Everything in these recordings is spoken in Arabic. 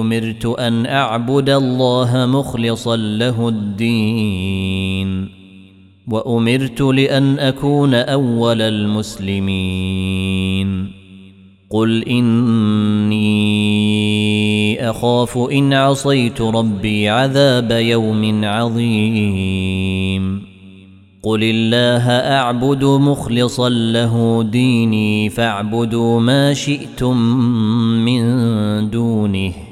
أمرت أن أعبد الله مخلصا له الدين وأمرت لأن أكون أول المسلمين. قل إني أخاف إن عصيت ربي عذاب يوم عظيم. قل الله أعبد مخلصا له ديني فاعبدوا ما شئتم من دونه.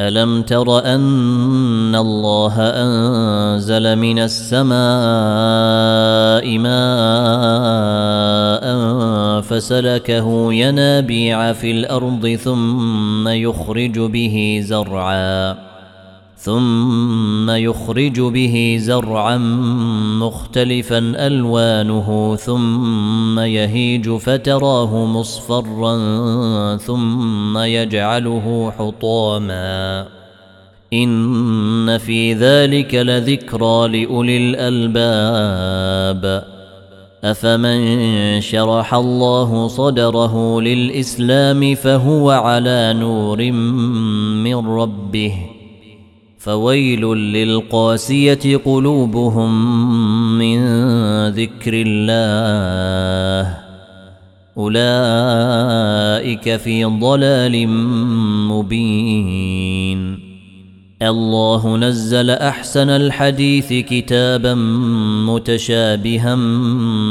الم تر ان الله انزل من السماء ماء فسلكه ينابيع في الأرض ثم يخرج به زرعا ثم يخرج به زرعا مختلفا ألوانه ثم يهيج فتراه مصفرا ثم يجعله حطاما. إن في ذلك لذكرى لأولي الألباب. أفمن شرح الله صدره للإسلام فهو على نور من ربه. فويل للقاسية قلوبهم من ذكر الله. أولئك في ضلال مبين. الله نزل أحسن الحديث كتابا متشابها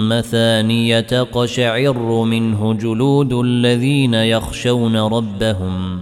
مثانية قشعر منه جلود الذين يخشون ربهم.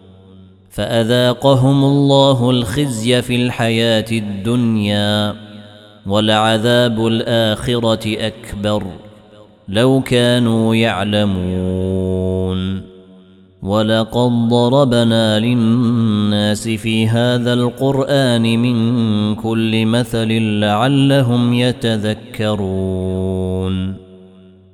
فأذاقهم الله الخزي في الحياة الدنيا ولعذاب الآخرة أكبر لو كانوا يعلمون ولقد ضربنا للناس في هذا القرآن من كل مثل لعلهم يتذكرون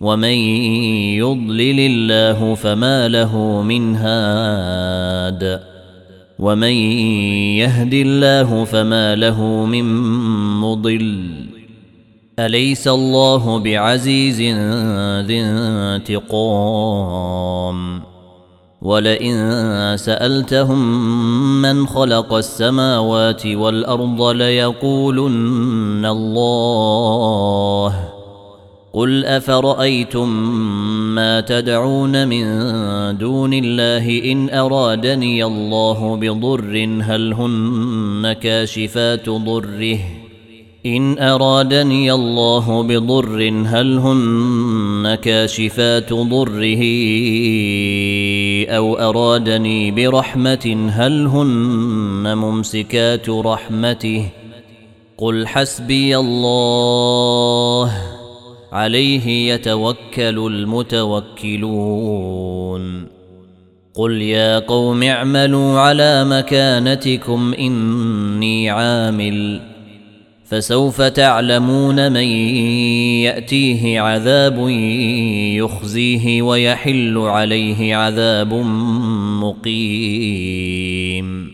ومن يضلل الله فما له من هاد ومن يهد الله فما له من مضل اليس الله بعزيز ذي انتقام ولئن سالتهم من خلق السماوات والارض ليقولن الله قل افرايتم ما تدعون من دون الله ان ارادني الله بضر هل هن كاشفات ضره؟ ان ارادني الله بضر هل هن كاشفات ضره؟ أو ارادني برحمه هل هن ممسكات رحمته؟ قل حسبي الله عليه يتوكل المتوكلون. قل يا قوم اعملوا على مكانتكم إني عامل. فسوف تعلمون من يأتيه عذاب يخزيه ويحل عليه عذاب مقيم.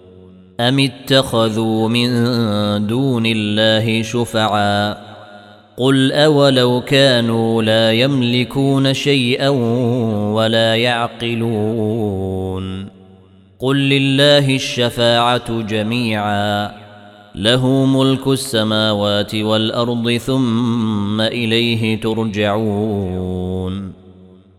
ام اتخذوا من دون الله شفعاء قل اولو كانوا لا يملكون شيئا ولا يعقلون قل لله الشفاعه جميعا له ملك السماوات والارض ثم اليه ترجعون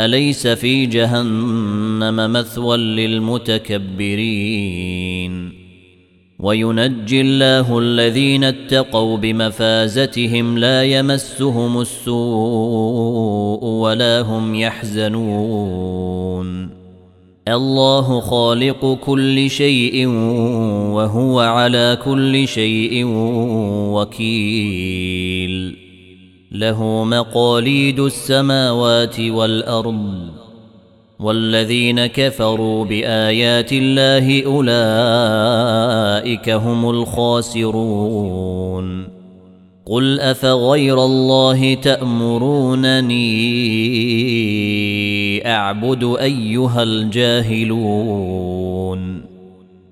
أليس في جهنم مثوى للمتكبرين؟ وينجي الله الذين اتقوا بمفازتهم لا يمسهم السوء ولا هم يحزنون. الله خالق كل شيء وهو على كل شيء وكيل. له مقاليد السماوات والأرض والذين كفروا بآيات الله أولئك هم الخاسرون. قل أفغير الله تأمرونني أعبد أيها الجاهلون؟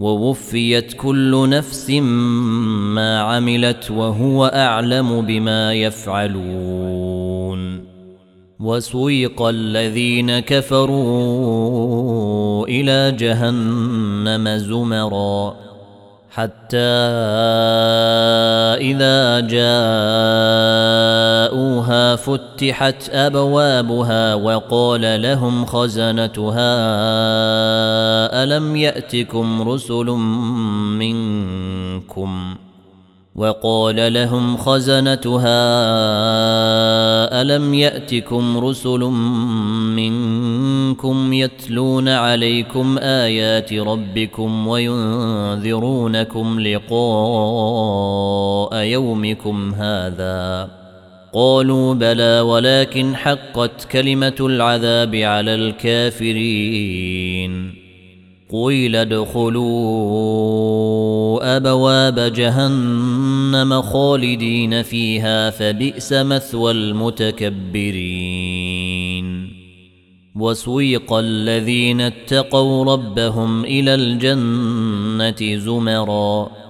ووفيت كل نفس ما عملت وهو أعلم بما يفعلون. وسويق الذين كفروا إلى جهنم زمرًا. حتى إذا جاءوها فتحت أبوابها وقال لهم خزنتها ألم يأتكم رسل منكم ؟ وقال لهم خزنتها ألم يأتكم رسل منكم يتلون عليكم آيات ربكم وينذرونكم لقاء يومكم هذا قالوا بلى ولكن حقت كلمة العذاب على الكافرين قيل ادخلوا أبواب جهنم خالدين فيها فبئس مثوى المتكبرين. وسويق الذين اتقوا ربهم إلى الجنة زمرًا.